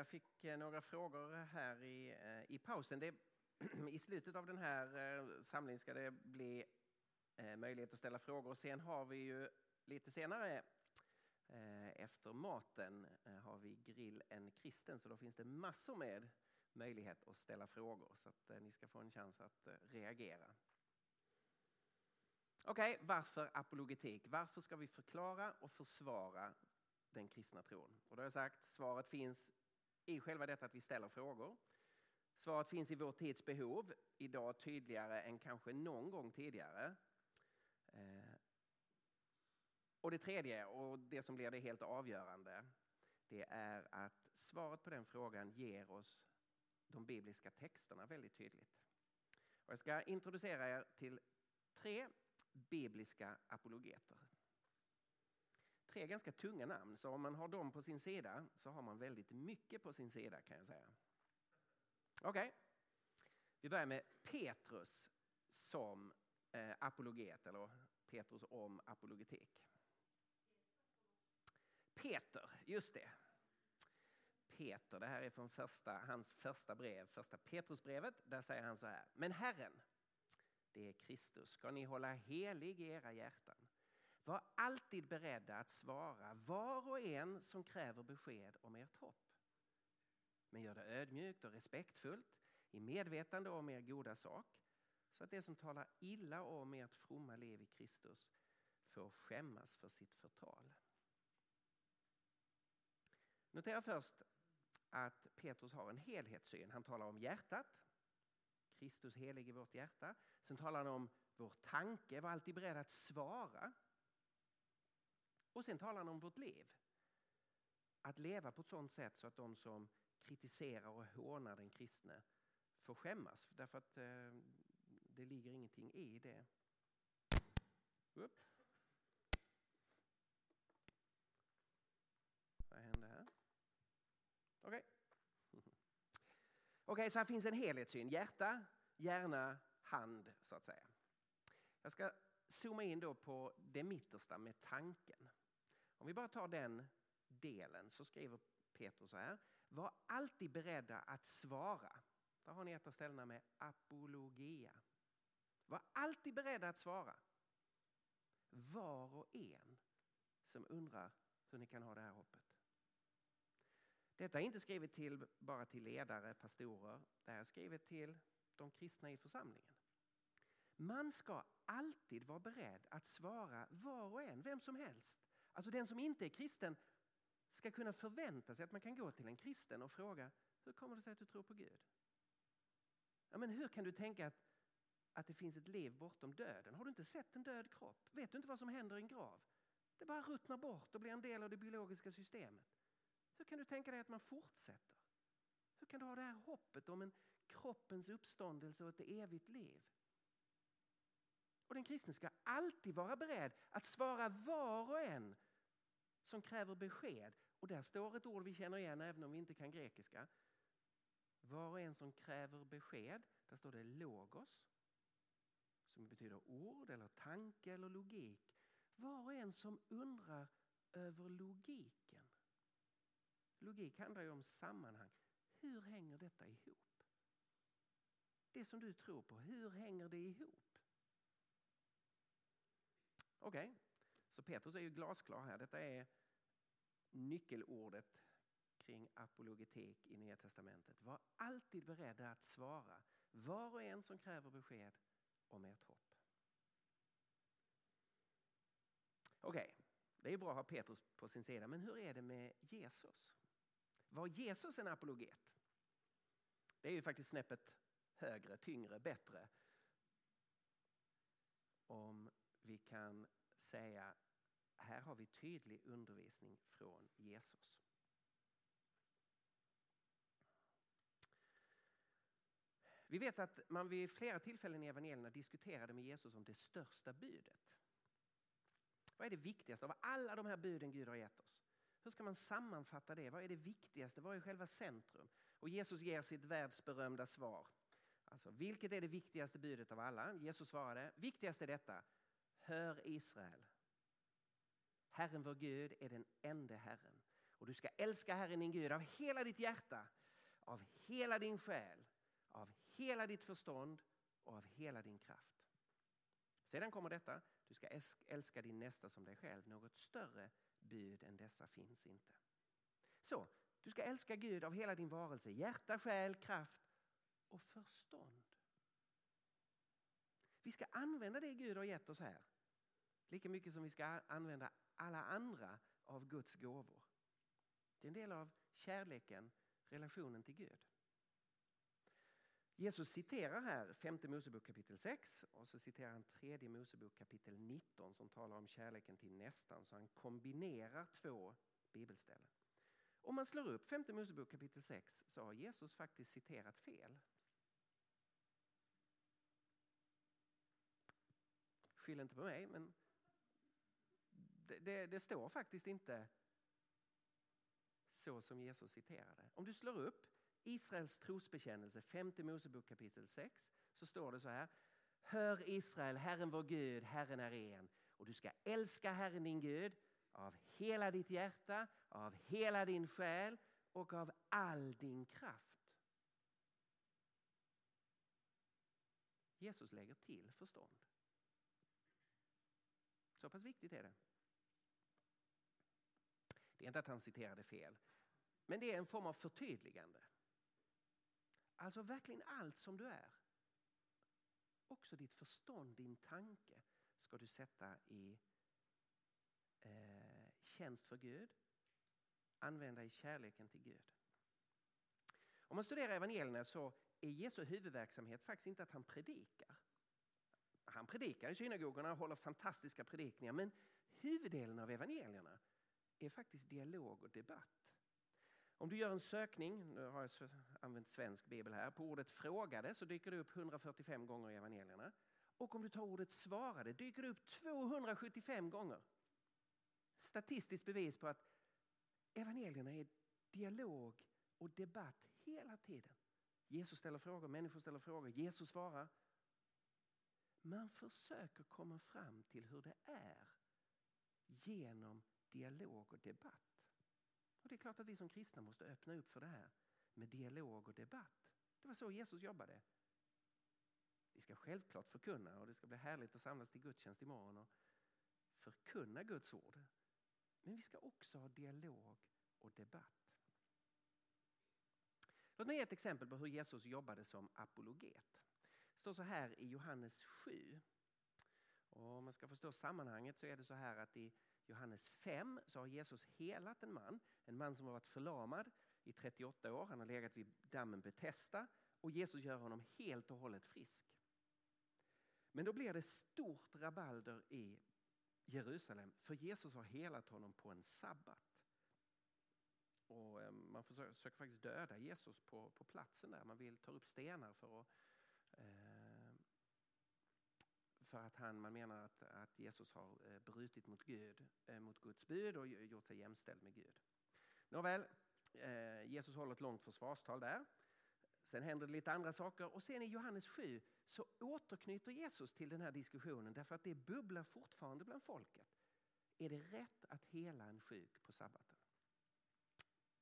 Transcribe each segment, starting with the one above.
Jag fick eh, några frågor här i, eh, i pausen. Det, I slutet av den här eh, samlingen ska det bli möjlighet att ställa frågor. Sen har vi ju lite senare efter maten har vi grill en kristen så då finns det massor med möjlighet att ställa frågor så att ni ska få en chans att reagera. Okej, okay, varför apologetik? Varför ska vi förklara och försvara den kristna tron? Och då har jag sagt, svaret finns i själva detta att vi ställer frågor. Svaret finns i vår tids behov, idag tydligare än kanske någon gång tidigare. Eh, och det tredje, och det som blir det helt avgörande, det är att svaret på den frågan ger oss de bibliska texterna väldigt tydligt. Och jag ska introducera er till tre bibliska apologeter. Tre ganska tunga namn, så om man har dem på sin sida så har man väldigt mycket på sin sida kan jag säga. Okej, okay. vi börjar med Petrus som eh, apologet, eller Petrus om apologetik. Peter, just det. Peter, det här är från första, hans första brev, första Petrusbrevet. Där säger han så här. Men Herren, det är Kristus, ska ni hålla helig i era hjärtan. Var alltid beredda att svara var och en som kräver besked om ert hopp. Men gör det ödmjukt och respektfullt i medvetande om er goda sak så att det som talar illa om ert fromma liv i Kristus får skämmas för sitt förtal. Notera först att Petrus har en helhetssyn. Han talar om hjärtat, Kristus helig i vårt hjärta. Sen talar han om vår tanke, var alltid beredd att svara. Och sen talar han om vårt liv. Att leva på ett sådant sätt så att de som kritiserar och hånar den kristne får skämmas. Därför att eh, det ligger ingenting i det. Upp. Vad hände här? Okej. Okay. Okej, okay, så här finns en helhetssyn. Hjärta, hjärna, hand så att säga. Jag ska zooma in då på det mittersta med tanken. Om vi bara tar den delen så skriver Petrus så här. Var alltid beredda att svara. Där har ni ett av ställena med apologia. Var alltid beredda att svara. Var och en som undrar hur ni kan ha det här hoppet. Detta är inte skrivet till, bara till ledare, pastorer. Det är skrivet till de kristna i församlingen. Man ska alltid vara beredd att svara var och en, vem som helst. Alltså den som inte är kristen ska kunna förvänta sig att man kan gå till en kristen och fråga hur kommer det sig att du tror på Gud? Ja, men hur kan du tänka att, att det finns ett liv bortom döden? Har du inte sett en död kropp? Vet du inte vad som händer i en grav? Det bara ruttnar bort och blir en del av det biologiska systemet. Hur kan du tänka dig att man fortsätter? Hur kan du ha det här hoppet om en kroppens uppståndelse och ett evigt liv? Och den kristne ska alltid vara beredd att svara var och en som kräver besked. Och där står ett ord vi känner igen även om vi inte kan grekiska. Var och en som kräver besked, där står det logos. Som betyder ord eller tanke eller logik. Var och en som undrar över logiken. Logik handlar ju om sammanhang. Hur hänger detta ihop? Det som du tror på, hur hänger det ihop? Okej, okay så Petrus är ju glasklar här. Detta är nyckelordet kring apologetik i Nya Testamentet. Var alltid beredda att svara var och en som kräver besked om ert hopp. Okej, okay. det är bra att ha Petrus på sin sida, men hur är det med Jesus? Var Jesus en apologet? Det är ju faktiskt snäppet högre, tyngre, bättre. Om vi kan säga, här har vi tydlig undervisning från Jesus. Vi vet att man vid flera tillfällen i evangelierna diskuterade med Jesus om det största budet. Vad är det viktigaste av alla de här buden Gud har gett oss? Hur ska man sammanfatta det? Vad är det viktigaste? Vad är själva centrum? Och Jesus ger sitt världsberömda svar. Alltså, vilket är det viktigaste budet av alla? Jesus svarade, viktigast är detta. Hör Israel. Herren vår Gud är den enda Herren. Och du ska älska Herren din Gud av hela ditt hjärta, av hela din själ, av hela ditt förstånd och av hela din kraft. Sedan kommer detta, du ska älska din nästa som dig själv. Något större bud än dessa finns inte. Så, du ska älska Gud av hela din varelse, hjärta, själ, kraft och förstånd. Vi ska använda det Gud har gett oss här. Lika mycket som vi ska använda alla andra av Guds gåvor. Det är en del av kärleken, relationen till Gud. Jesus citerar här femte Mosebok kapitel 6 och så citerar han tredje Mosebok kapitel 19 som talar om kärleken till nästan. Så han kombinerar två bibelställen. Om man slår upp femte Mosebok kapitel 6 så har Jesus faktiskt citerat fel. Skyll inte på mig men det, det, det står faktiskt inte så som Jesus citerade. Om du slår upp Israels trosbekännelse, femte Mosebok kapitel 6, så står det så här. Hör Israel, Herren vår Gud, Herren är en. Och du ska älska Herren din Gud av hela ditt hjärta, av hela din själ och av all din kraft. Jesus lägger till förstånd. Så pass viktigt är det. Det är inte att han citerade fel, men det är en form av förtydligande. Alltså verkligen allt som du är. Också ditt förstånd, din tanke ska du sätta i eh, tjänst för Gud. Använda i kärleken till Gud. Om man studerar evangelierna så är Jesu huvudverksamhet faktiskt inte att han predikar. Han predikar i synagogorna och håller fantastiska predikningar men huvuddelen av evangelierna är faktiskt dialog och debatt. Om du gör en sökning, nu har jag använt svensk bibel här, på ordet frågade så dyker det upp 145 gånger i evangelierna. Och om du tar ordet svarade dyker det upp 275 gånger. Statistiskt bevis på att evangelierna är dialog och debatt hela tiden. Jesus ställer frågor, människor ställer frågor, Jesus svarar. Man försöker komma fram till hur det är genom dialog och debatt. Och Det är klart att vi som kristna måste öppna upp för det här med dialog och debatt. Det var så Jesus jobbade. Vi ska självklart förkunna och det ska bli härligt att samlas till gudstjänst imorgon och förkunna Guds ord. Men vi ska också ha dialog och debatt. Låt mig ge ett exempel på hur Jesus jobbade som apologet. Det står så här i Johannes 7. Och om man ska förstå sammanhanget så är det så här att i Johannes 5 så har Jesus helat en man, en man som har varit förlamad i 38 år. Han har legat vid dammen Betesda och Jesus gör honom helt och hållet frisk. Men då blir det stort rabalder i Jerusalem för Jesus har helat honom på en sabbat. Och eh, man försöker faktiskt döda Jesus på, på platsen där. Man vill ta upp stenar för att eh, för att han, man menar att, att Jesus har eh, brutit mot Gud, eh, mot Guds bud och gjort sig jämställd med Gud. Nåväl, eh, Jesus håller ett långt försvarstal där. Sen händer det lite andra saker och sen i Johannes 7 så återknyter Jesus till den här diskussionen därför att det bubblar fortfarande bland folket. Är det rätt att hela en sjuk på sabbaten?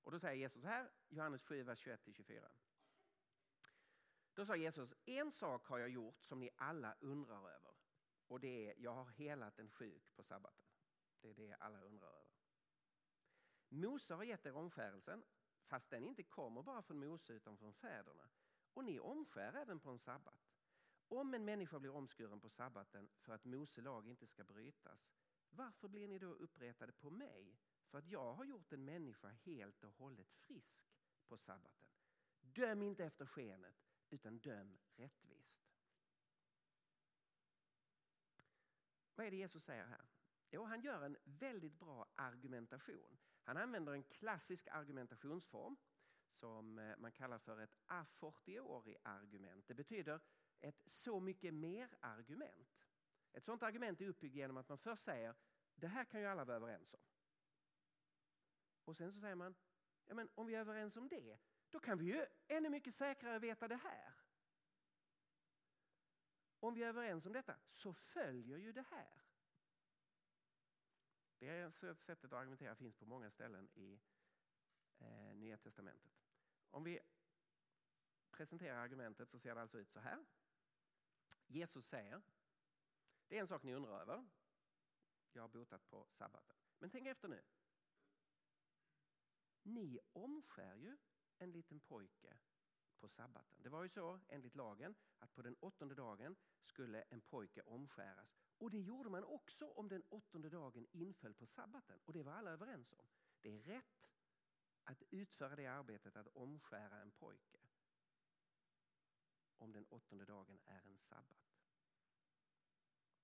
Och då säger Jesus här, Johannes 7, vers 21-24. Då sa Jesus, en sak har jag gjort som ni alla undrar över. Och det är, jag har helat en sjuk på sabbaten. Det är det alla undrar över. Mose har gett er omskärelsen, fast den inte kommer bara från Mose utan från fäderna. Och ni omskär även på en sabbat. Om en människa blir omskuren på sabbaten för att Mose lag inte ska brytas, varför blir ni då uppretade på mig för att jag har gjort en människa helt och hållet frisk på sabbaten? Döm inte efter skenet, utan döm rättvist. Vad är det Jesus säger här? Jo, han gör en väldigt bra argumentation. Han använder en klassisk argumentationsform som eh, man kallar för ett a fortiori-argument. Det betyder ett så mycket mer-argument. Ett sådant argument är uppbyggt genom att man först säger det här kan ju alla vara överens om. Och sen så säger man ja, men om vi är överens om det, då kan vi ju ännu mycket säkrare veta det här. Om vi är överens om detta så följer ju det här. Det sättet att argumentera finns på många ställen i eh, Nya Testamentet. Om vi presenterar argumentet så ser det alltså ut så här. Jesus säger, det är en sak ni undrar över. Jag har botat på sabbaten. Men tänk efter nu. Ni omskär ju en liten pojke på sabbaten. Det var ju så enligt lagen att på den åttonde dagen skulle en pojke omskäras. Och det gjorde man också om den åttonde dagen inföll på sabbaten. Och det var alla överens om. Det är rätt att utföra det arbetet att omskära en pojke. Om den åttonde dagen är en sabbat.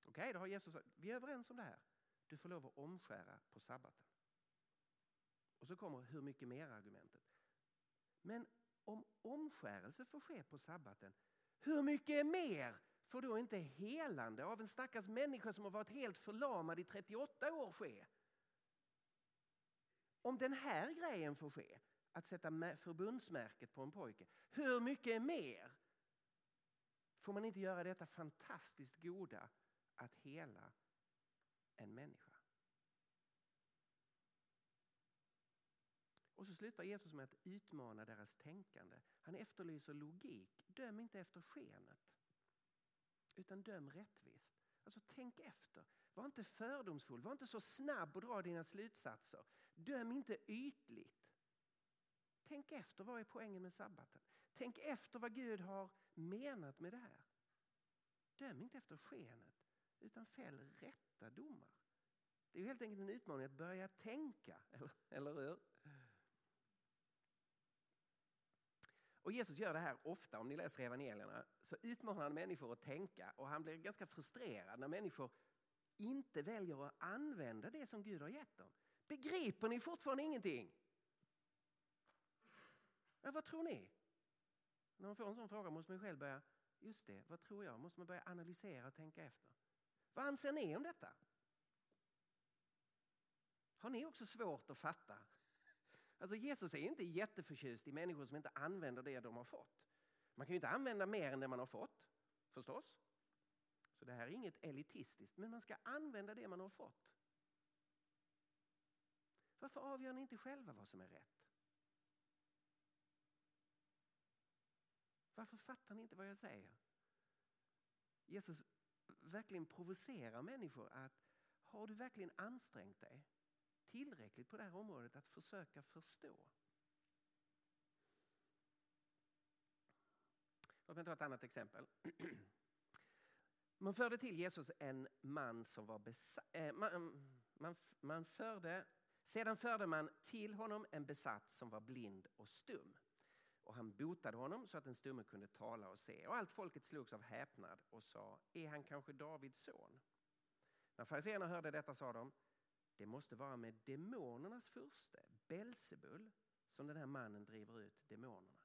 Okej, okay, då har Jesus sagt, vi är överens om det här. Du får lov att omskära på sabbaten. Och så kommer hur mycket mer argumentet. Men om omskärelse får ske på sabbaten, hur mycket mer får då inte helande av en stackars människa som har varit helt förlamad i 38 år ske? Om den här grejen får ske, att sätta förbundsmärket på en pojke, hur mycket mer får man inte göra detta fantastiskt goda att hela en människa? Och så slutar Jesus med att utmana deras tänkande. Han efterlyser logik. Döm inte efter skenet, utan döm rättvist. Alltså tänk efter. Var inte fördomsfull, var inte så snabb att dra dina slutsatser. Döm inte ytligt. Tänk efter, vad är poängen med sabbaten? Tänk efter vad Gud har menat med det här. Döm inte efter skenet, utan fäll rätta domar. Det är helt enkelt en utmaning att börja tänka, eller, eller hur? Och Jesus gör det här ofta, om ni läser evangelierna, så utmanar han människor att tänka och han blir ganska frustrerad när människor inte väljer att använda det som Gud har gett dem. Begriper ni fortfarande ingenting? Ja, vad tror ni? När man får en sån fråga måste man själv börja, just det, vad tror jag? Måste man börja analysera och tänka efter. Vad anser ni om detta? Har ni också svårt att fatta Alltså Jesus är inte jätteförtjust i människor som inte använder det de har fått. Man kan ju inte använda mer än det man har fått, förstås. Så det här är inget elitistiskt, men man ska använda det man har fått. Varför avgör ni inte själva vad som är rätt? Varför fattar ni inte vad jag säger? Jesus verkligen provocerar människor att har du verkligen ansträngt dig? Tillräckligt på det här området att försöka förstå. Låt mig ta ett annat exempel. Man förde till Jesus en man som var besatt. Eh, man, mm, man, man förde, sedan förde man till honom en besatt som var blind och stum. Och han botade honom så att den stumme kunde tala och se. Och allt folket slogs av häpnad och sa, är han kanske Davids son? När fariséerna hörde detta sa de, det måste vara med demonernas furste, Belsebul, som den här mannen driver ut demonerna.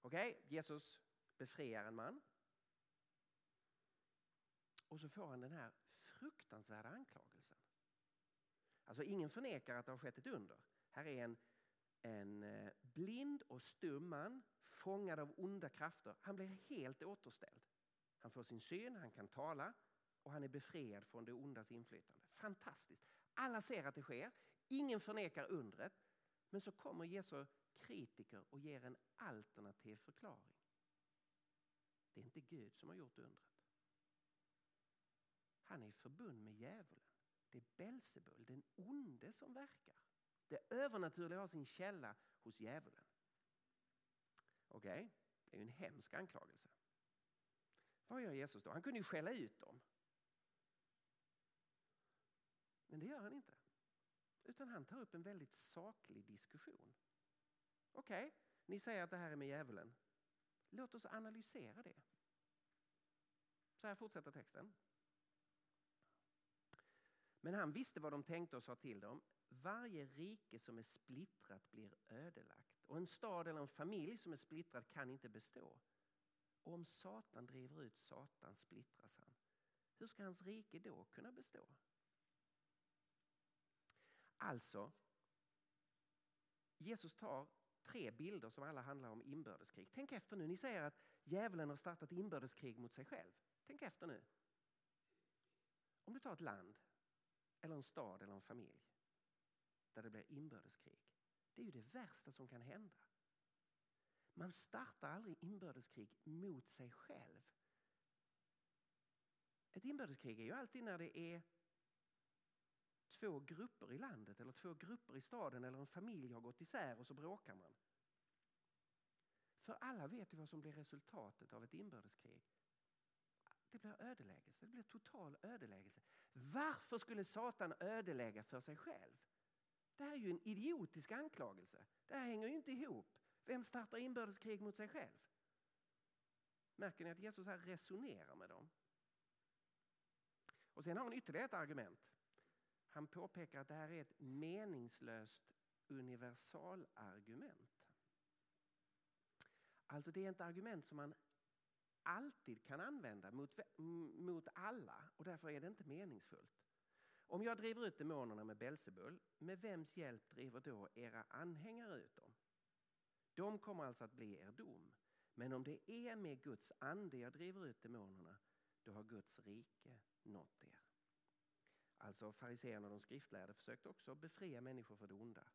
Okej, okay, Jesus befriar en man. Och så får han den här fruktansvärda anklagelsen. Alltså ingen förnekar att det har skett ett under. Här är en, en eh, blind och stum man fångad av onda krafter. Han blir helt återställd. Han får sin syn, han kan tala och han är befriad från det ondas inflytande. Fantastiskt. Alla ser att det sker. Ingen förnekar undret. Men så kommer Jesu kritiker och ger en alternativ förklaring. Det är inte Gud som har gjort undret. Han är i förbund med djävulen. Det är Belsebul, den onde som verkar. Det övernaturliga har sin källa hos djävulen. Okej, okay. det är ju en hemsk anklagelse. Vad gör Jesus då? Han kunde ju skälla ut dem. Men det gör han inte. Utan han tar upp en väldigt saklig diskussion. Okej, okay, ni säger att det här är med djävulen. Låt oss analysera det. Så här fortsätter texten. Men han visste vad de tänkte och sa till dem. Varje rike som är splittrat blir ödelagt och en stad eller en familj som är splittrad kan inte bestå. Och om Satan driver ut Satan splittras han. Hur ska hans rike då kunna bestå? Alltså, Jesus tar tre bilder som alla handlar om inbördeskrig. Tänk efter nu, ni säger att djävulen har startat inbördeskrig mot sig själv. Tänk efter nu. Om du tar ett land, eller en stad eller en familj där det blir inbördeskrig. Det är ju det värsta som kan hända. Man startar aldrig inbördeskrig mot sig själv. Ett inbördeskrig är ju alltid när det är två grupper i landet eller två grupper i staden eller en familj har gått isär och så bråkar man. För alla vet ju vad som blir resultatet av ett inbördeskrig. Det blir ödeläggelse, det blir total ödeläggelse. Varför skulle Satan ödelägga för sig själv? Det här är ju en idiotisk anklagelse. Det här hänger ju inte ihop. Vem startar inbördeskrig mot sig själv? Märker ni att Jesus här resonerar med dem? Och sen har han ytterligare ett argument. Han påpekar att det här är ett meningslöst universalargument. Alltså det är ett argument som man alltid kan använda mot, mot alla och därför är det inte meningsfullt. Om jag driver ut demonerna med Belsebul, med vems hjälp driver då era anhängare ut dem? De kommer alltså att bli er dom. Men om det är med Guds ande jag driver ut demonerna, då har Guds rike nått er. Alltså fariséerna och de skriftlärde försökte också befria människor från det onda.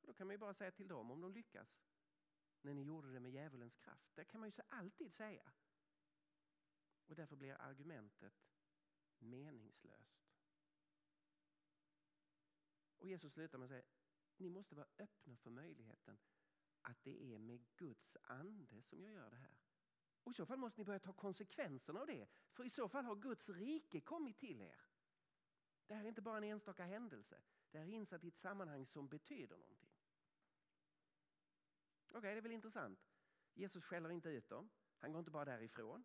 Och då kan man ju bara säga till dem om de lyckas. När ni gjorde det med djävulens kraft. Det kan man ju alltid säga. Och därför blir argumentet meningslöst. Och Jesus slutar med att säga, ni måste vara öppna för möjligheten att det är med Guds ande som jag gör det här. Och I så fall måste ni börja ta konsekvenserna av det. För i så fall har Guds rike kommit till er. Det här är inte bara en enstaka händelse. Det här är insatt i ett sammanhang som betyder någonting. Okej, okay, det är väl intressant. Jesus skäller inte ut dem. Han går inte bara därifrån.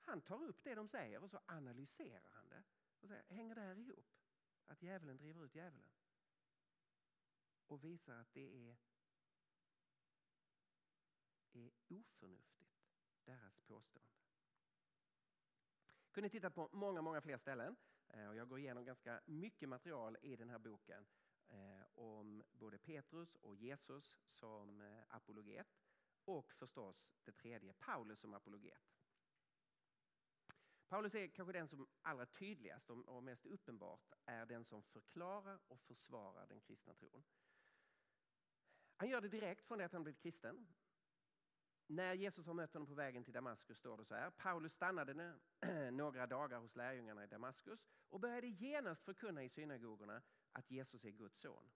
Han tar upp det de säger och så analyserar han det. Och säger, hänger det här ihop? Att djävulen driver ut djävulen? Och visar att det är, är oförnuftigt, deras påstående. Kunde titta på många, många fler ställen. Eh, och jag går igenom ganska mycket material i den här boken eh, om både Petrus och Jesus som eh, apologet och förstås det tredje, Paulus som apologet. Paulus är kanske den som allra tydligast och mest uppenbart är den som förklarar och försvarar den kristna tron. Han gör det direkt från det att han blivit kristen. När Jesus har mött honom på vägen till Damaskus står det så här. Paulus stannade några dagar hos lärjungarna i Damaskus och började genast förkunna i synagogorna att Jesus är Guds son.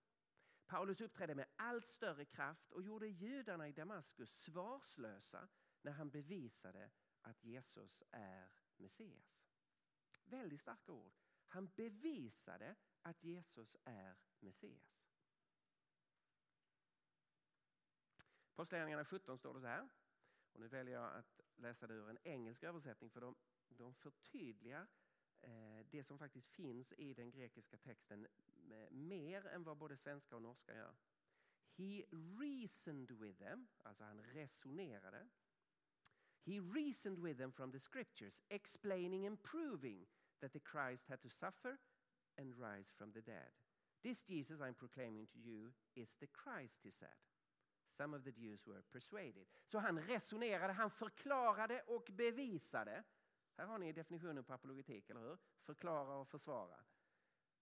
Paulus uppträdde med allt större kraft och gjorde judarna i Damaskus svarslösa när han bevisade att Jesus är Messias. Väldigt starka ord. Han bevisade att Jesus är Messias. Apostlagärningarna 17 står det så här. Och nu väljer jag att läsa det ur en engelsk översättning för de, de förtydligar eh, det som faktiskt finns i den grekiska texten eh, mer än vad både svenska och norska gör. He reasoned with them, alltså han resonerade. He reasoned with them from the scriptures, explaining and proving that the Christ had to suffer and rise from the dead. This Jesus I'm proclaiming to you is the Christ, he said. Some of the Jews were persuaded. Så han resonerade, han förklarade och bevisade. Här har ni definitionen på apologetik, eller hur? Förklara och försvara.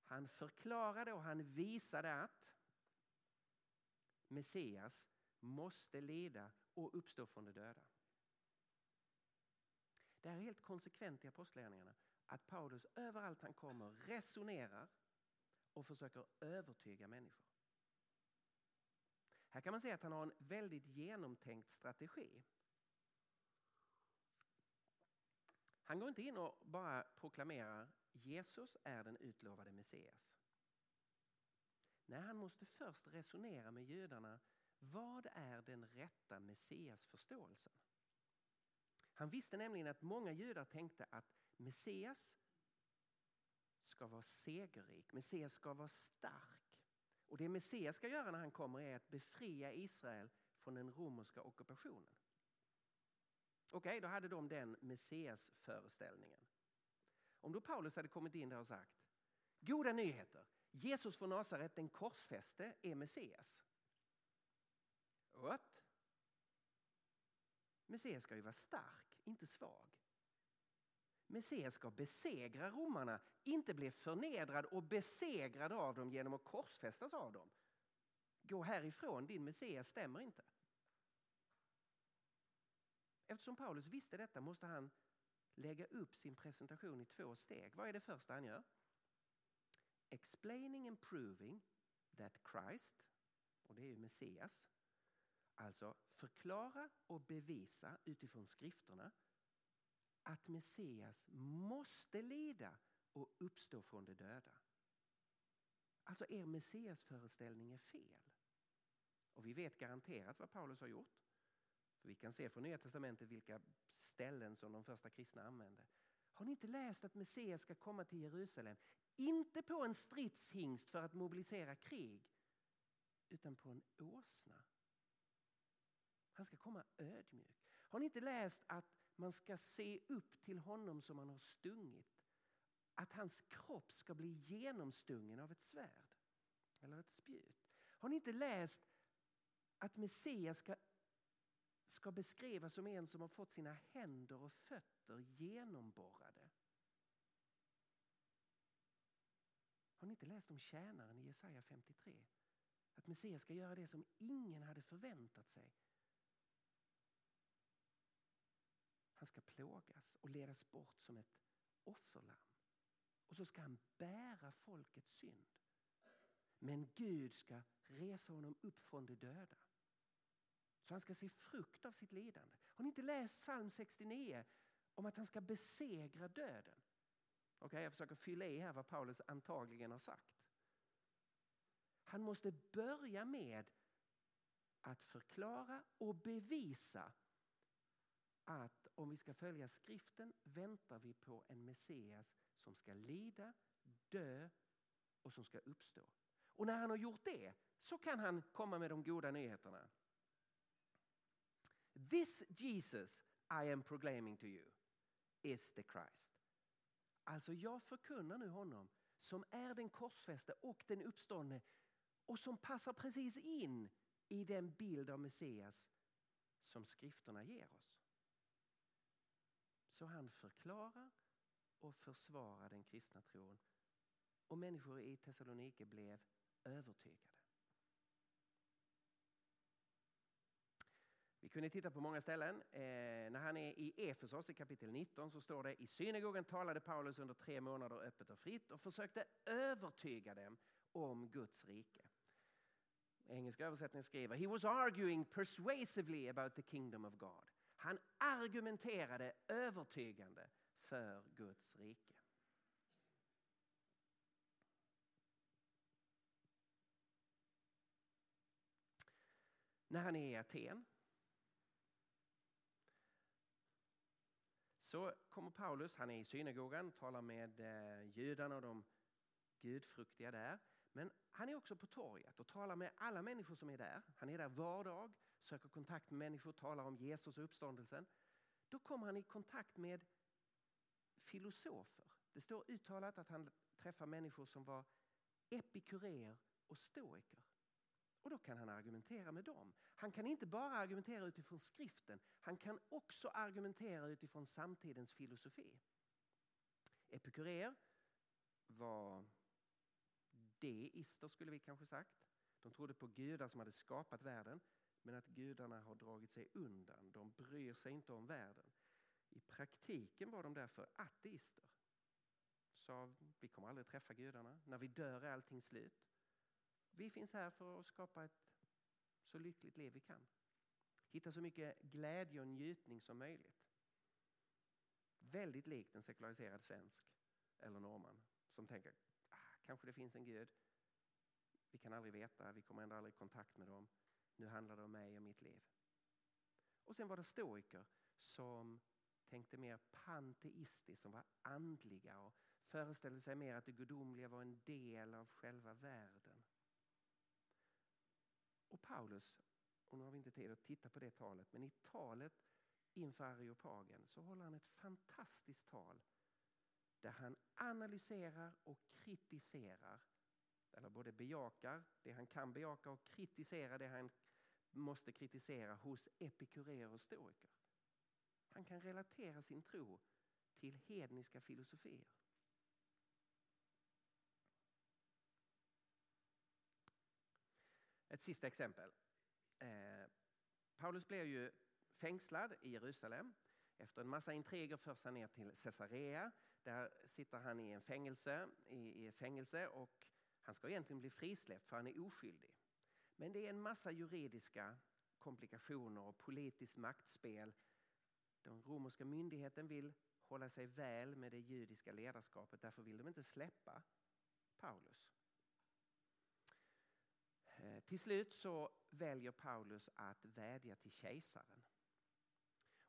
Han förklarade och han visade att Messias måste lida och uppstå från de döda. Det här är helt konsekvent i apostlagärningarna att Paulus överallt han kommer resonerar och försöker övertyga människor. Här kan man se att han har en väldigt genomtänkt strategi. Han går inte in och bara proklamerar Jesus är den utlovade Messias. Nej, han måste först resonera med judarna. Vad är den rätta Messias-förståelsen? Han visste nämligen att många judar tänkte att Messias ska vara segerrik, Messias ska vara stark. Och det Messias ska göra när han kommer är att befria Israel från den romerska ockupationen. Okej, okay, då hade de den Messias-föreställningen. Om då Paulus hade kommit in där och sagt Goda nyheter! Jesus från Nasaret, den korsfäste, är Messias. What? Messias ska ju vara stark, inte svag. Messias ska besegra romarna, inte bli förnedrad och besegrad av dem genom att korsfästas av dem. gå härifrån, din Messias stämmer inte. Eftersom Paulus visste detta måste han lägga upp sin presentation i två steg. Vad är det första han gör? Explaining and proving that Christ, och det är ju Messias, alltså förklara och bevisa utifrån skrifterna att Messias måste lida och uppstå från de döda. Alltså er Messias-föreställning är fel. Och vi vet garanterat vad Paulus har gjort. För Vi kan se från Nya Testamentet vilka ställen som de första kristna använde. Har ni inte läst att Messias ska komma till Jerusalem? Inte på en stridshingst för att mobilisera krig, utan på en åsna. Han ska komma ödmjuk. Har ni inte läst att man ska se upp till honom som man har stungit? Att hans kropp ska bli genomstungen av ett svärd eller ett spjut. Har ni inte läst att Messias ska, ska beskrivas som en som har fått sina händer och fötter genomborrade? Har ni inte läst om tjänaren i Jesaja 53? Att Messias ska göra det som ingen hade förväntat sig. Han ska plågas och ledas bort som ett offerlamm. Och så ska han bära folkets synd. Men Gud ska resa honom upp från de döda. Så han ska se frukt av sitt lidande. Har ni inte läst psalm 69 om att han ska besegra döden? Okej, okay, jag försöker fylla i här vad Paulus antagligen har sagt. Han måste börja med att förklara och bevisa att om vi ska följa skriften väntar vi på en Messias som ska lida, dö och som ska uppstå. Och när han har gjort det så kan han komma med de goda nyheterna. This Jesus I am proclaiming to you is the Christ. Alltså jag förkunnar nu honom som är den korsfäste och den uppståndne och som passar precis in i den bild av Messias som skrifterna ger oss. Så han förklarar och försvarar den kristna tron och människor i Thessalonike blev övertygade. Vi kunde titta på många ställen. Eh, när han är i Efesos i kapitel 19 så står det i synagogan talade Paulus under tre månader öppet och fritt och försökte övertyga dem om Guds rike. Engelska översättningen skriver He was arguing persuasively about the kingdom of God. Han argumenterade övertygande för Guds rike. När han är i Aten så kommer Paulus, han är i synagogan, talar med eh, judarna och de gudfruktiga där. Men han är också på torget och talar med alla människor som är där. Han är där var dag, söker kontakt med människor, talar om Jesus och uppståndelsen. Då kommer han i kontakt med filosofer. Det står uttalat att han träffar människor som var epikureer och stoiker. Och då kan han argumentera med dem. Han kan inte bara argumentera utifrån skriften, han kan också argumentera utifrån samtidens filosofi. Epikureer var deister skulle vi kanske sagt. De trodde på gudar som hade skapat världen men att gudarna har dragit sig undan. De bryr sig inte om världen. I praktiken var de därför ateister. Sa vi kommer aldrig träffa gudarna. När vi dör är allting slut. Vi finns här för att skapa ett så lyckligt liv vi kan. Hitta så mycket glädje och njutning som möjligt. Väldigt likt en sekulariserad svensk eller norrman som tänker ah, kanske det finns en gud. Vi kan aldrig veta, vi kommer ändå aldrig i kontakt med dem. Nu handlar det om mig och mitt liv. Och sen var det stoiker som tänkte mer panteistiskt, som var andliga och föreställde sig mer att det gudomliga var en del av själva världen. Och Paulus, och nu har vi inte tid att titta på det talet, men i talet inför Areopagen så håller han ett fantastiskt tal där han analyserar och kritiserar, eller både bejakar det han kan bejaka och kritiserar det han måste kritisera hos epikurer och stoiker. Han kan relatera sin tro till hedniska filosofier. ett sista exempel. Eh, Paulus blir ju fängslad i Jerusalem. Efter en massa intriger förs han ner till Caesarea. Där sitter han i en fängelse, i, i fängelse och han ska egentligen bli frisläppt för han är oskyldig. Men det är en massa juridiska komplikationer och politiskt maktspel. Den romerska myndigheten vill hålla sig väl med det judiska ledarskapet. Därför vill de inte släppa Paulus. Eh, till slut så väljer Paulus att vädja till kejsaren.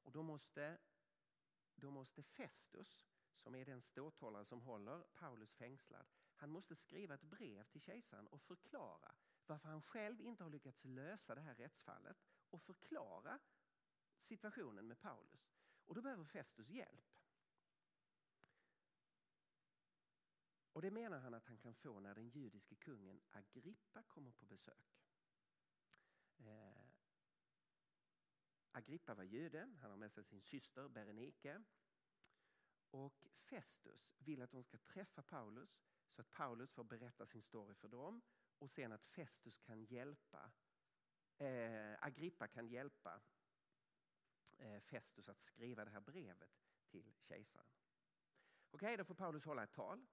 Och då måste, då måste Festus, som är den ståthållare som håller Paulus fängslad, han måste skriva ett brev till kejsaren och förklara varför han själv inte har lyckats lösa det här rättsfallet och förklara situationen med Paulus. Och då behöver Festus hjälp. Och det menar han att han kan få när den judiske kungen Agrippa kommer på besök. Eh, Agrippa var jude, han har med sig sin syster Berenike. Och Festus vill att de ska träffa Paulus så att Paulus får berätta sin story för dem och sen att Festus kan hjälpa, eh, Agrippa kan hjälpa eh, Festus att skriva det här brevet till kejsaren. Okej, okay, då får Paulus hålla ett tal.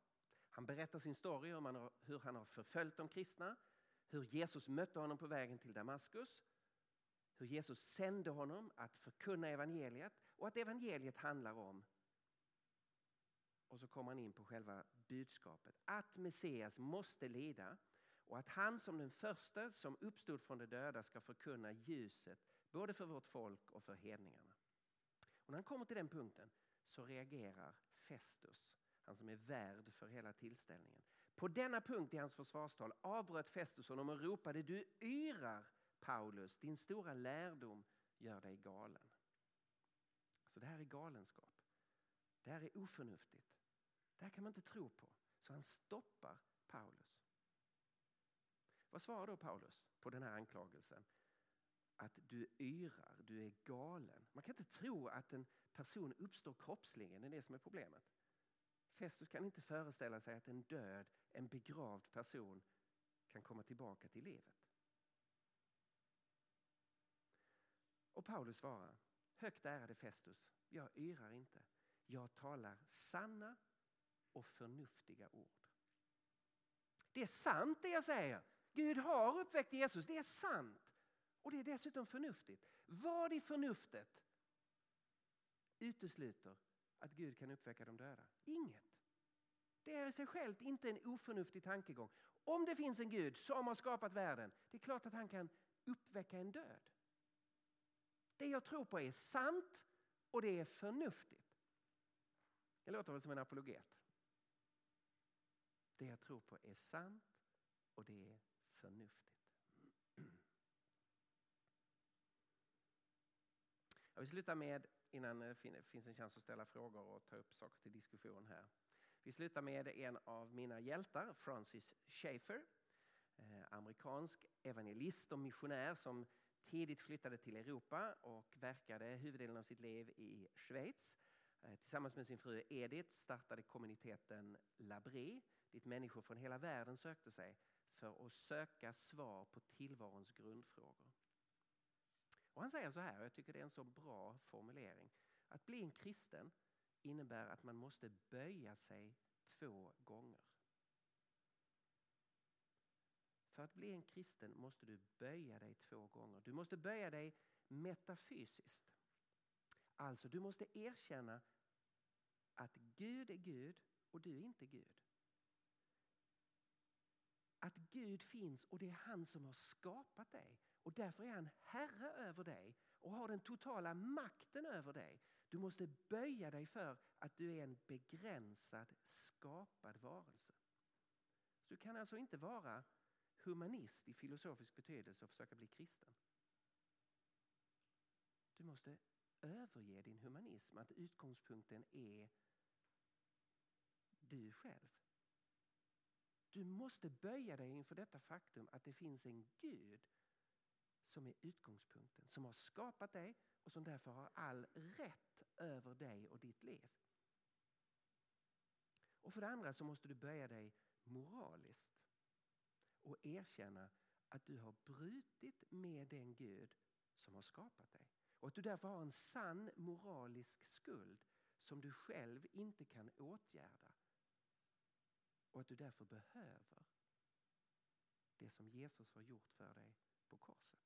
Han berättar sin story om hur han har förföljt de kristna, hur Jesus mötte honom på vägen till Damaskus, hur Jesus sände honom att förkunna evangeliet och att evangeliet handlar om och så kommer han in på själva budskapet att Messias måste lida och att han som den första som uppstod från de döda ska förkunna ljuset både för vårt folk och för hedningarna. Och när han kommer till den punkten så reagerar Festus han som är värd för hela tillställningen. På denna punkt i hans försvarstal avbröt Festus honom och ropade Du yrar Paulus, din stora lärdom gör dig galen. Så det här är galenskap. Det här är oförnuftigt. Det här kan man inte tro på. Så han stoppar Paulus. Vad svarar då Paulus på den här anklagelsen? Att du yrar, du är galen. Man kan inte tro att en person uppstår kroppsligen, det är det som är problemet. Festus kan inte föreställa sig att en död, en begravd person kan komma tillbaka till livet. Och Paulus svarar, högt ärade Festus, jag yrar inte. Jag talar sanna och förnuftiga ord. Det är sant det jag säger. Gud har uppväckt Jesus, det är sant. Och det är dessutom förnuftigt. Vad i förnuftet utesluter att Gud kan uppväcka de döda? Inget. Det är i sig självt inte en oförnuftig tankegång. Om det finns en Gud som har skapat världen, det är klart att han kan uppväcka en död. Det jag tror på är sant och det är förnuftigt. Det låter väl som en apologet. Det jag tror på är sant och det är förnuftigt. Jag vill sluta med, innan eh, det finns en chans att ställa frågor och ta upp saker till diskussion här. Vi slutar med en av mina hjältar, Francis Schaeffer. Eh, amerikansk evangelist och missionär som tidigt flyttade till Europa och verkade huvuddelen av sitt liv i Schweiz. Eh, tillsammans med sin fru Edith startade kommuniteten Labré dit människor från hela världen sökte sig för att söka svar på tillvarons grundfrågor. Och han säger så här, och jag tycker det är en så bra formulering. Att bli en kristen innebär att man måste böja sig två gånger. För att bli en kristen måste du böja dig två gånger. Du måste böja dig metafysiskt. Alltså, du måste erkänna att Gud är Gud och du är inte Gud. Att Gud finns och det är han som har skapat dig. Och därför är han herre över dig och har den totala makten över dig. Du måste böja dig för att du är en begränsad skapad varelse. Så du kan alltså inte vara humanist i filosofisk betydelse och försöka bli kristen. Du måste överge din humanism, att utgångspunkten är du själv. Du måste böja dig inför detta faktum att det finns en Gud som är utgångspunkten, som har skapat dig och som därför har all rätt över dig och ditt liv. Och för det andra så måste du böja dig moraliskt och erkänna att du har brutit med den Gud som har skapat dig. Och att du därför har en sann moralisk skuld som du själv inte kan åtgärda. Och att du därför behöver det som Jesus har gjort för dig på korset.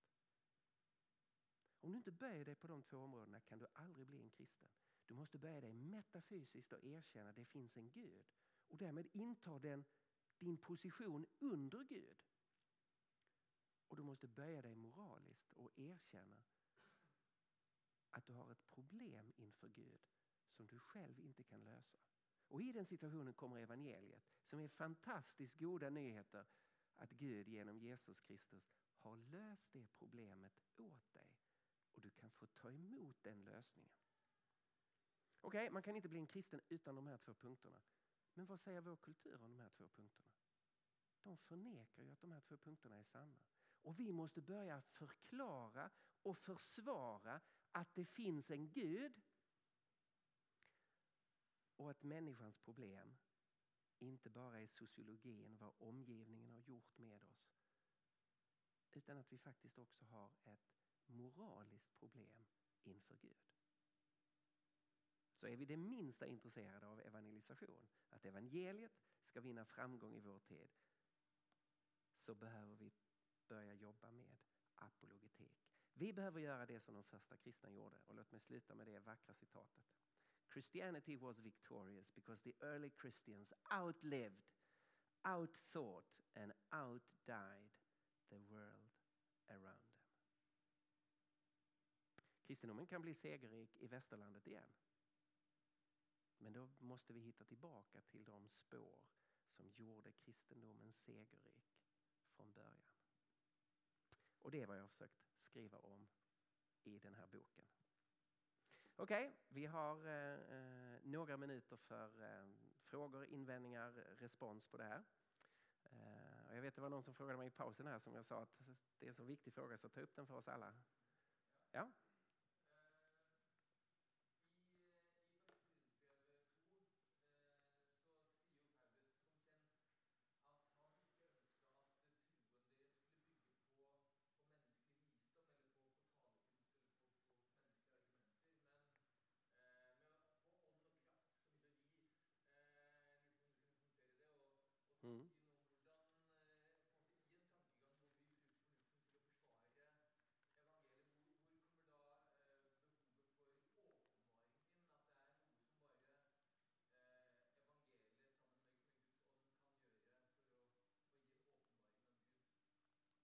Om du inte böjer dig på de två områdena kan du aldrig bli en kristen. Du måste böja dig metafysiskt och erkänna att det finns en Gud och därmed inta den, din position under Gud. Och du måste böja dig moraliskt och erkänna att du har ett problem inför Gud som du själv inte kan lösa. Och i den situationen kommer evangeliet som är fantastiskt goda nyheter att Gud genom Jesus Kristus har löst det problemet åt dig och du kan få ta emot den lösningen. Okej, okay, man kan inte bli en kristen utan de här två punkterna. Men vad säger vår kultur om de här två punkterna? De förnekar ju att de här två punkterna är sanna. Och vi måste börja förklara och försvara att det finns en Gud och att människans problem inte bara är sociologin, vad omgivningen har gjort med oss. Utan att vi faktiskt också har ett moraliskt problem inför Gud. Så är vi det minsta intresserade av evangelisation, att evangeliet ska vinna framgång i vår tid, så behöver vi börja jobba med apologetik. Vi behöver göra det som de första kristna gjorde och låt mig sluta med det vackra citatet. Christianity was victorious because the early Christians outlived, outthought and outdied the world around them. Kristendomen kan bli segerrik i västerlandet igen. Men då måste vi hitta tillbaka till de spår som gjorde kristendomen segerrik från början. Och det är vad jag har försökt skriva om i den här boken. Okej, okay, vi har eh, eh, några minuter för eh, frågor, invändningar, respons på det här. Eh, jag vet det var någon som frågade mig i pausen här som jag sa att det är en så viktig fråga så ta upp den för oss alla. Ja?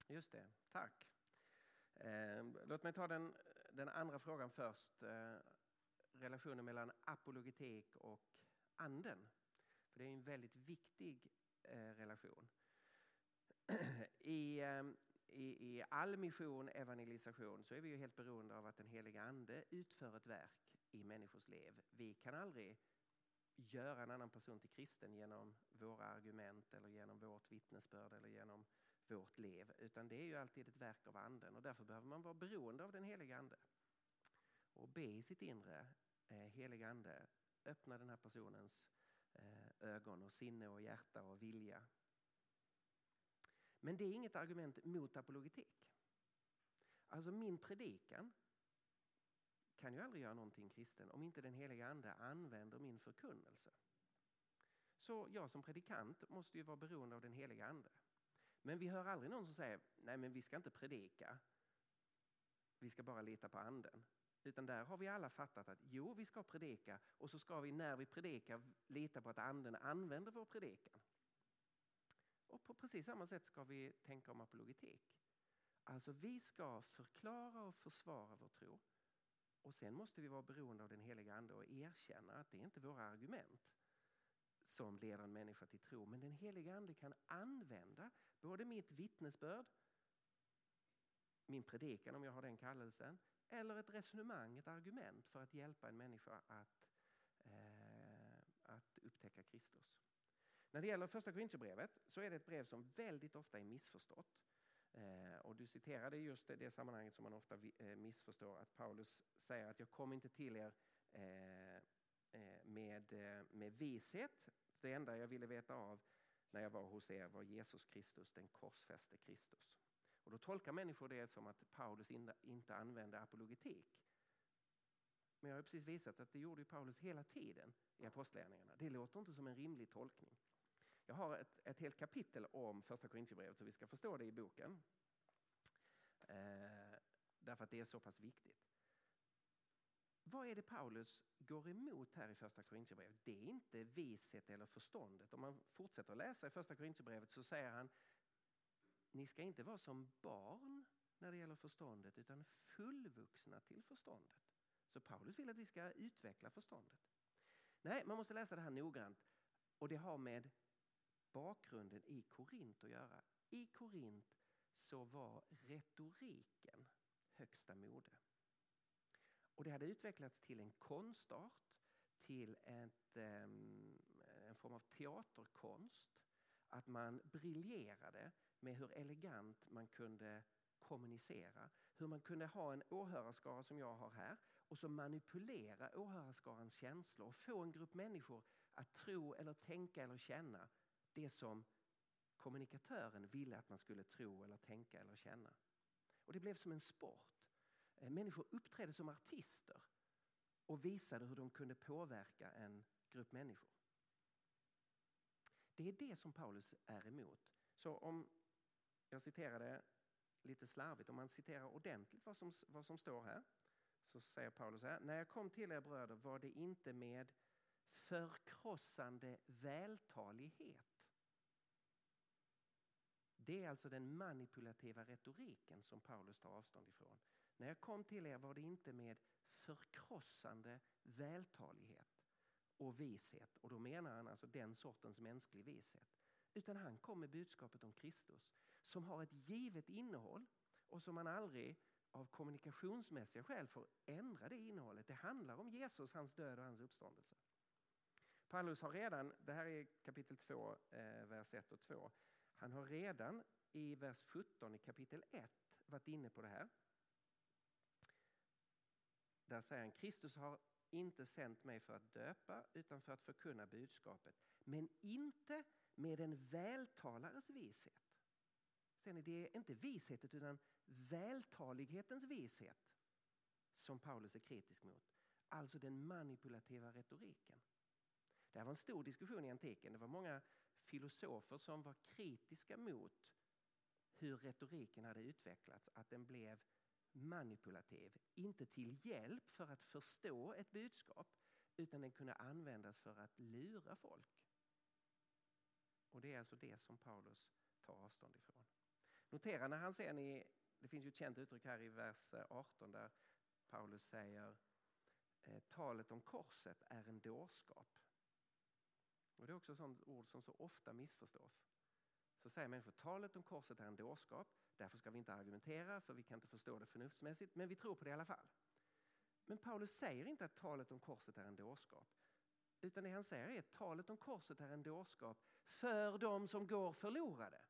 Just det, tack. Eh, låt mig ta den, den andra frågan först. Eh, relationen mellan apologetik och anden. För Det är en väldigt viktig eh, relation. I, ehm, i, I all mission, evangelisation, så är vi ju helt beroende av att den heliga ande utför ett verk i människors liv. Vi kan aldrig göra en annan person till kristen genom våra argument eller genom vårt vittnesbörd eller genom vårt liv. Utan det är ju alltid ett verk av anden och därför behöver man vara beroende av den heliga ande. Och be i sitt inre, eh, heliga ande, öppna den här personens eh, ögon och sinne och hjärta och vilja. Men det är inget argument mot apologetik. Alltså min predikan kan ju aldrig göra någonting kristen om inte den heliga ande använder min förkunnelse. Så jag som predikant måste ju vara beroende av den heliga ande. Men vi hör aldrig någon som säger, nej men vi ska inte predika. Vi ska bara lita på anden. Utan där har vi alla fattat att jo, vi ska predika och så ska vi när vi predikar lita på att anden använder vår predikan. Och på precis samma sätt ska vi tänka om apologetik. Alltså vi ska förklara och försvara vår tro. Och sen måste vi vara beroende av den heliga ande och erkänna att det är inte våra argument som leder en människa till tro. Men den heliga ande kan använda både mitt vittnesbörd, min predikan om jag har den kallelsen, eller ett resonemang, ett argument för att hjälpa en människa att, eh, att upptäcka Kristus. När det gäller första Korintierbrevet så är det ett brev som väldigt ofta är missförstått. Eh, och du citerade just det, det sammanhanget som man ofta eh, missförstår, att Paulus säger att jag kom inte till er eh, med, eh, med vishet. Det enda jag ville veta av när jag var hos er var Jesus Kristus, den korsfäste Kristus. Och då tolkar människor det som att Paulus inte använde apologetik. Men jag har precis visat att det gjorde Paulus hela tiden i Apostlagärningarna. Det låter inte som en rimlig tolkning. Jag har ett, ett helt kapitel om första Korintierbrevet hur vi ska förstå det i boken. Eh, därför att det är så pass viktigt. Vad är det Paulus går emot här i första Korintierbrevet? Det är inte vishet eller förståndet. Om man fortsätter att läsa i första Korintierbrevet så säger han ni ska inte vara som barn när det gäller förståndet utan fullvuxna till förståndet. Så Paulus vill att vi ska utveckla förståndet. Nej, man måste läsa det här noggrant och det har med bakgrunden i Korint att göra. I Korint så var retoriken högsta mode. Och det hade utvecklats till en konstart, till ett, ehm, en form av teaterkonst. Att man briljerade med hur elegant man kunde kommunicera. Hur man kunde ha en åhörarskara som jag har här och så manipulera åhörarskarans känslor och få en grupp människor att tro eller tänka eller känna det som kommunikatören ville att man skulle tro eller tänka eller känna. Och det blev som en sport. Eh, människor uppträdde som artister och visade hur de kunde påverka en grupp människor. Det är det som Paulus är emot. Så om jag citerar det lite slarvigt, om man citerar ordentligt vad som, vad som står här så säger Paulus här, när jag kom till er bröder var det inte med förkrossande vältalighet. Det är alltså den manipulativa retoriken som Paulus tar avstånd ifrån. När jag kom till er var det inte med förkrossande vältalighet och vishet. Och då menar han alltså den sortens mänsklig vishet. Utan han kom med budskapet om Kristus som har ett givet innehåll och som man aldrig av kommunikationsmässiga skäl får ändra det innehållet. Det handlar om Jesus, hans död och hans uppståndelse. Paulus har redan, det här är kapitel 2, eh, vers 1 och 2. Han har redan i vers 17 i kapitel 1 varit inne på det här. Där säger han, Kristus har inte sänt mig för att döpa utan för att förkunna budskapet. Men inte med en vältalares vishet. Ser är det inte vishetet utan vältalighetens vishet som Paulus är kritisk mot. Alltså den manipulativa retoriken. Det här var en stor diskussion i antiken. Det var många filosofer som var kritiska mot hur retoriken hade utvecklats. Att den blev manipulativ. Inte till hjälp för att förstå ett budskap utan den kunde användas för att lura folk. Och det är alltså det som Paulus tar avstånd ifrån. Notera när han sen i, det finns ju ett känt uttryck här i vers 18 där Paulus säger eh, talet om korset är en dårskap. Och det är också ett sånt ord som så ofta missförstås. Så säger människor talet om korset är en dårskap, därför ska vi inte argumentera för vi kan inte förstå det förnuftsmässigt, men vi tror på det i alla fall. Men Paulus säger inte att talet om korset är en dårskap. Utan det han säger är att talet om korset är en dårskap för de som går förlorade.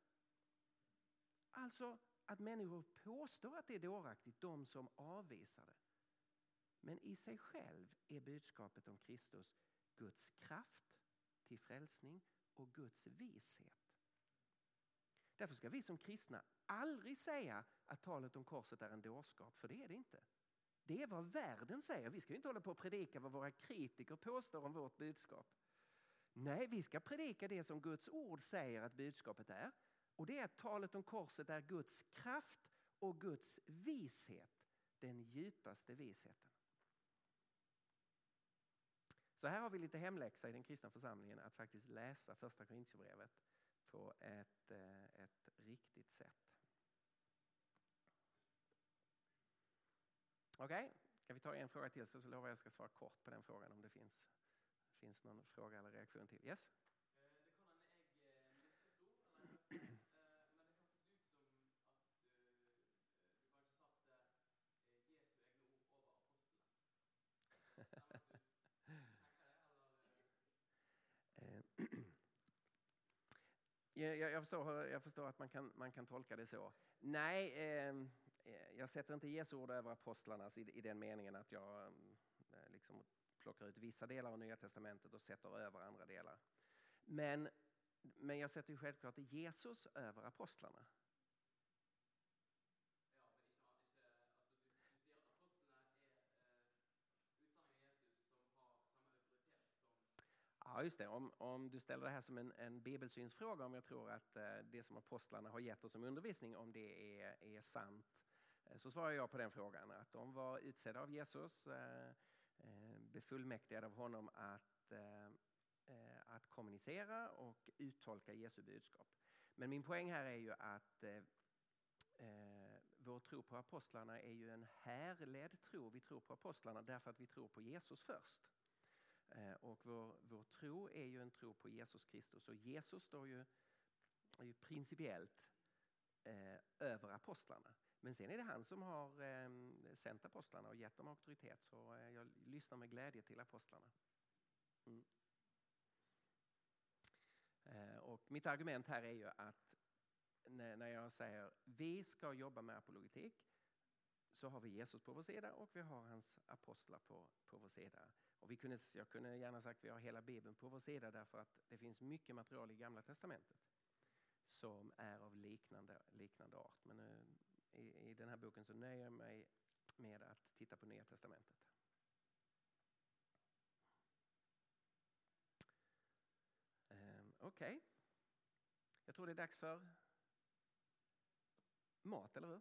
Alltså att människor påstår att det är dåraktigt, de som avvisar det. Men i sig själv är budskapet om Kristus Guds kraft till frälsning och Guds vishet. Därför ska vi som kristna aldrig säga att talet om korset är en dårskap, för det är det inte. Det är vad världen säger. Vi ska inte hålla på och predika vad våra kritiker påstår om vårt budskap. Nej, vi ska predika det som Guds ord säger att budskapet är. Och det är att talet om korset är Guds kraft och Guds vishet. Den djupaste visheten. Så här har vi lite hemläxa i den kristna församlingen att faktiskt läsa första Korintierbrevet på ett, eh, ett riktigt sätt. Okej, okay. kan vi ta en fråga till så lovar jag att jag ska svara kort på den frågan om det finns, finns någon fråga eller reaktion till. Yes? Eh, jag, jag, förstår, jag förstår att man kan, man kan tolka det så. Nej, ehm, eh, jag sätter inte Jesu ord över apostlarnas i, i den meningen att jag eh, eh, liksom plockar ut vissa delar av Nya Testamentet och sätter över andra delar. Men, men jag sätter ju självklart Jesus över apostlarna. Just det. Om, om du ställer det här som en, en bibelsynsfråga, om jag tror att eh, det som apostlarna har gett oss som undervisning, om det är, är sant, eh, så svarar jag på den frågan. Att de var utsedda av Jesus, eh, eh befullmäktigade av honom att, eh, eh, att kommunicera och uttolka Jesu budskap. Men min poäng här är ju att eh, vår tro på apostlarna är ju en härledd tro. Vi tror på apostlarna därför att vi tror på Jesus först. Eh, och vår, vår tro är ju en tro på Jesus Kristus och Jesus står ju, är ju principiellt eh, över apostlarna. Men sen är det han som har eh, sänt apostlarna och gett dem auktoritet så eh, jag lyssnar med glädje till apostlarna. Mm. Eh, och mitt argument här är ju att när jag säger vi ska jobba med apologetik så har vi Jesus på vår sida och vi har hans apostlar på, på vår sida. Och vi kunde, jag kunde gärna sagt att vi har hela Bibeln på vår sida därför att det finns mycket material i Gamla Testamentet som är av liknande, liknande art. Men nu, i, i den här boken så nöjer jag mig med att titta på Nya Testamentet. Ehm, Okej, okay. jag tror det är dags för mat, eller hur?